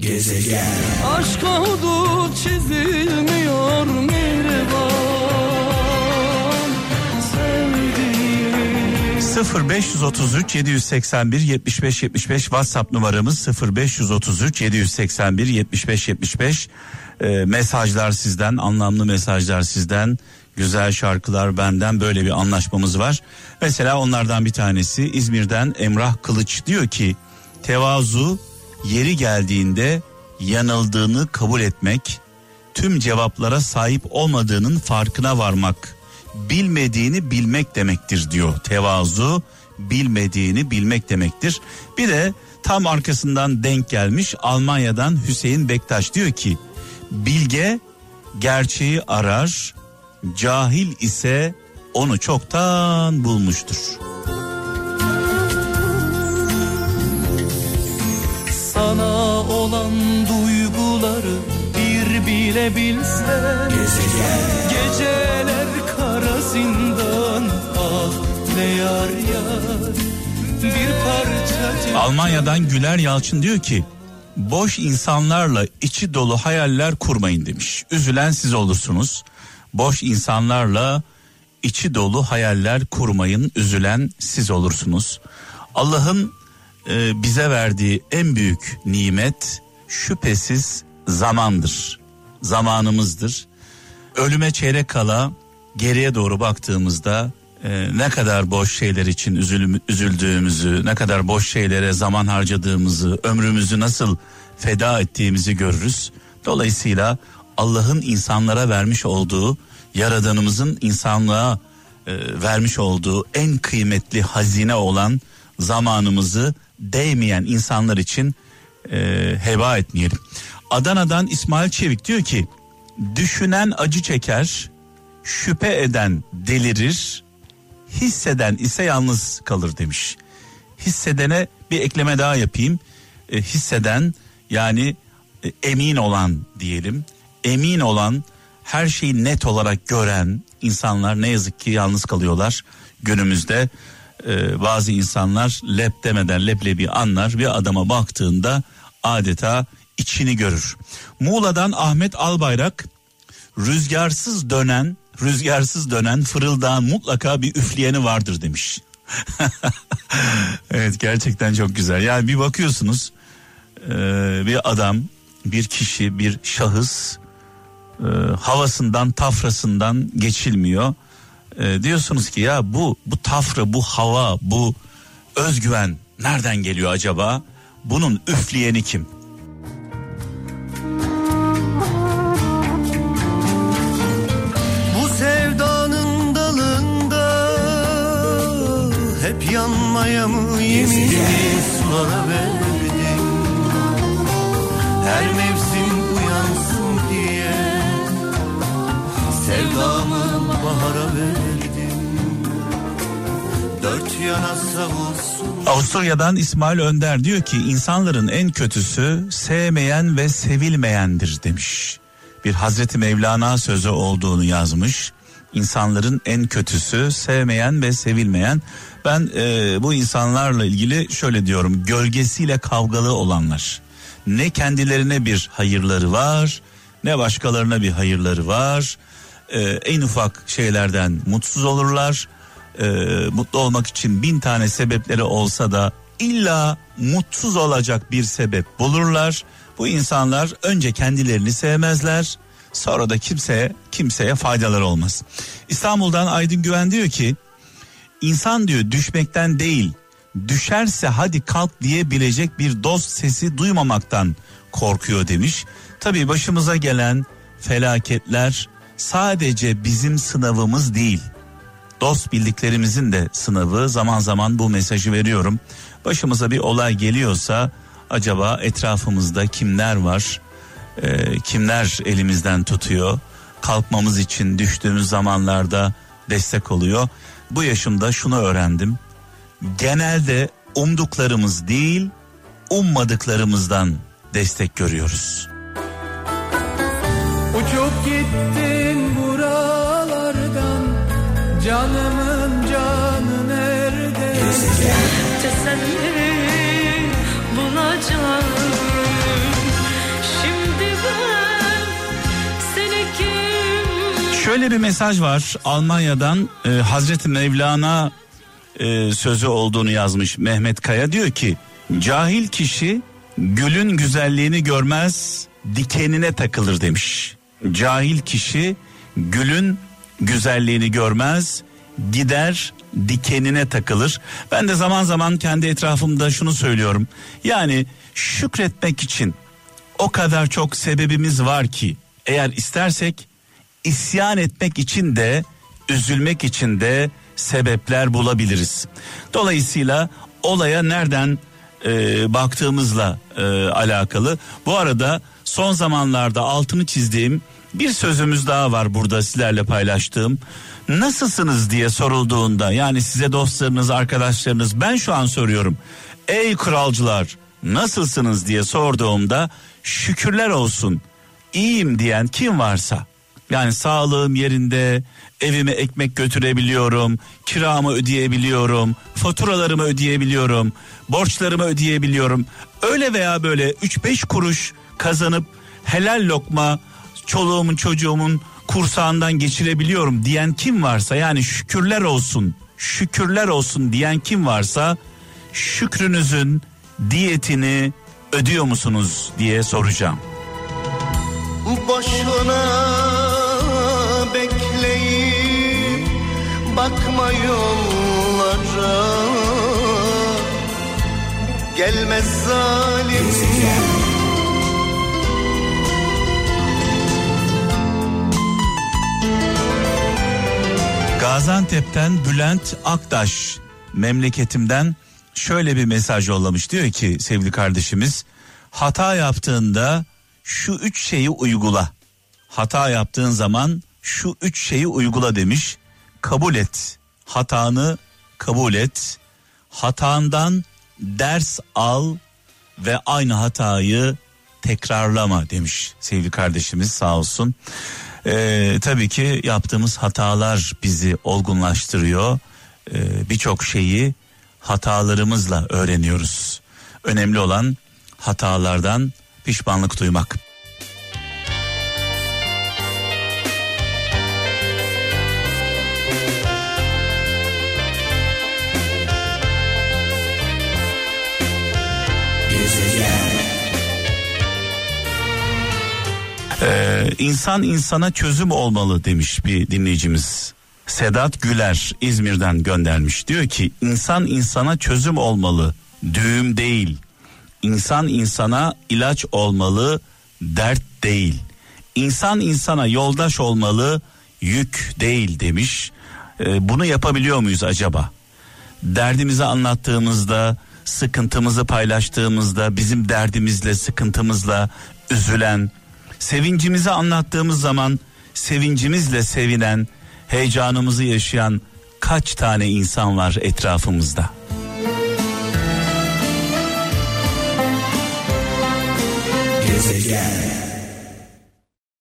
Gezegen. Aşk hudut çizilmiyor Mihriban. 0533 781 75 75 WhatsApp numaramız 0533 781 75 75 ee, mesajlar sizden anlamlı mesajlar sizden. Güzel şarkılar benden böyle bir anlaşmamız var. Mesela onlardan bir tanesi İzmir'den Emrah Kılıç diyor ki tevazu yeri geldiğinde yanıldığını kabul etmek, tüm cevaplara sahip olmadığının farkına varmak, bilmediğini bilmek demektir diyor. Tevazu bilmediğini bilmek demektir. Bir de tam arkasından denk gelmiş Almanya'dan Hüseyin Bektaş diyor ki bilge gerçeği arar, cahil ise onu çoktan bulmuştur. Bir bile bilsen Geceler kara zindan ah ne yar yar bir parça Almanya'dan Güler Yalçın diyor ki boş insanlarla içi dolu hayaller kurmayın demiş. Üzülen siz olursunuz. Boş insanlarla içi dolu hayaller kurmayın. Üzülen siz olursunuz. Allah'ın e, bize verdiği en büyük nimet şüphesiz zamandır. Zamanımızdır. Ölüme çeyrek kala geriye doğru baktığımızda e, ne kadar boş şeyler için üzül, üzüldüğümüzü, ne kadar boş şeylere zaman harcadığımızı, ömrümüzü nasıl feda ettiğimizi görürüz. Dolayısıyla Allah'ın insanlara vermiş olduğu, yaradanımızın insanlığa e, vermiş olduğu en kıymetli hazine olan zamanımızı değmeyen insanlar için e, heba etmeyelim. Adana'dan İsmail Çevik diyor ki düşünen acı çeker, şüphe eden delirir, hisseden ise yalnız kalır demiş. Hissedene bir ekleme daha yapayım. E, hisseden yani e, emin olan diyelim. Emin olan her şeyi net olarak gören insanlar ne yazık ki yalnız kalıyorlar günümüzde. Ee, bazı insanlar lep demeden leblebi anlar bir adama baktığında adeta içini görür. Muğla'dan Ahmet Albayrak rüzgarsız dönen rüzgarsız dönen fırıldağın mutlaka bir üfleyeni vardır demiş. evet gerçekten çok güzel. Yani bir bakıyorsunuz e, bir adam, bir kişi, bir şahıs e, havasından, tafrasından geçilmiyor. E, diyorsunuz ki ya bu bu tafra, bu hava, bu özgüven nereden geliyor acaba? Bunun üfleyeni kim? Avusturya'dan İsmail Önder diyor ki insanların en kötüsü sevmeyen ve sevilmeyendir demiş. Bir Hazreti Mevlana sözü olduğunu yazmış. İnsanların en kötüsü sevmeyen ve sevilmeyen. Ben e, bu insanlarla ilgili şöyle diyorum gölgesiyle kavgalı olanlar. Ne kendilerine bir hayırları var ne başkalarına bir hayırları var. E, en ufak şeylerden mutsuz olurlar. E, mutlu olmak için bin tane sebepleri olsa da illa mutsuz olacak bir sebep bulurlar. Bu insanlar önce kendilerini sevmezler sonra da kimseye kimseye faydaları olmaz. İstanbul'dan Aydın Güven diyor ki İnsan diyor düşmekten değil düşerse hadi kalk diyebilecek bir dost sesi duymamaktan korkuyor demiş. Tabii başımıza gelen felaketler sadece bizim sınavımız değil. Dost bildiklerimizin de sınavı zaman zaman bu mesajı veriyorum. Başımıza bir olay geliyorsa acaba etrafımızda kimler var? Ee, kimler elimizden tutuyor? Kalkmamız için düştüğümüz zamanlarda destek oluyor bu yaşımda şunu öğrendim. Genelde umduklarımız değil, ummadıklarımızdan destek görüyoruz. Uçup gittin buralardan Canımın canı nerede? Şöyle bir mesaj var Almanya'dan e, Hazreti Mevlana e, sözü olduğunu yazmış Mehmet Kaya diyor ki cahil kişi gülün güzelliğini görmez dikenine takılır demiş. Cahil kişi gülün güzelliğini görmez gider dikenine takılır. Ben de zaman zaman kendi etrafımda şunu söylüyorum. Yani şükretmek için o kadar çok sebebimiz var ki eğer istersek isyan etmek için de üzülmek için de sebepler bulabiliriz. Dolayısıyla olaya nereden e, baktığımızla e, alakalı. Bu arada son zamanlarda altını çizdiğim bir sözümüz daha var burada sizlerle paylaştığım. Nasılsınız diye sorulduğunda yani size dostlarınız arkadaşlarınız ben şu an soruyorum. Ey kralcılar nasılsınız diye sorduğumda şükürler olsun iyiyim diyen kim varsa yani sağlığım yerinde, evime ekmek götürebiliyorum, kiramı ödeyebiliyorum, faturalarımı ödeyebiliyorum, borçlarımı ödeyebiliyorum. Öyle veya böyle 3-5 kuruş kazanıp helal lokma çoluğumun çocuğumun kursağından geçirebiliyorum diyen kim varsa yani şükürler olsun, şükürler olsun diyen kim varsa şükrünüzün diyetini ödüyor musunuz diye soracağım. Boşuna bekleyip bakma yollara Gelmez zalim Gaziantep'ten Bülent Aktaş memleketimden şöyle bir mesaj yollamış diyor ki sevgili kardeşimiz hata yaptığında şu üç şeyi uygula. Hata yaptığın zaman şu üç şeyi uygula demiş. Kabul et. Hatanı kabul et. Hatandan ders al ve aynı hatayı tekrarlama demiş sevgili kardeşimiz sağ olsun. Ee, tabii ki yaptığımız hatalar bizi olgunlaştırıyor. Ee, Birçok şeyi hatalarımızla öğreniyoruz. Önemli olan hatalardan pişmanlık duymak. Ee, insan insana çözüm olmalı demiş bir dinleyicimiz. Sedat Güler İzmir'den göndermiş. Diyor ki insan insana çözüm olmalı, düğüm değil. İnsan insana ilaç olmalı, dert değil. İnsan insana yoldaş olmalı, yük değil demiş. Ee, bunu yapabiliyor muyuz acaba? Derdimizi anlattığımızda, sıkıntımızı paylaştığımızda, bizim derdimizle, sıkıntımızla üzülen, sevincimizi anlattığımız zaman sevincimizle sevinen, heyecanımızı yaşayan kaç tane insan var etrafımızda? Gezegen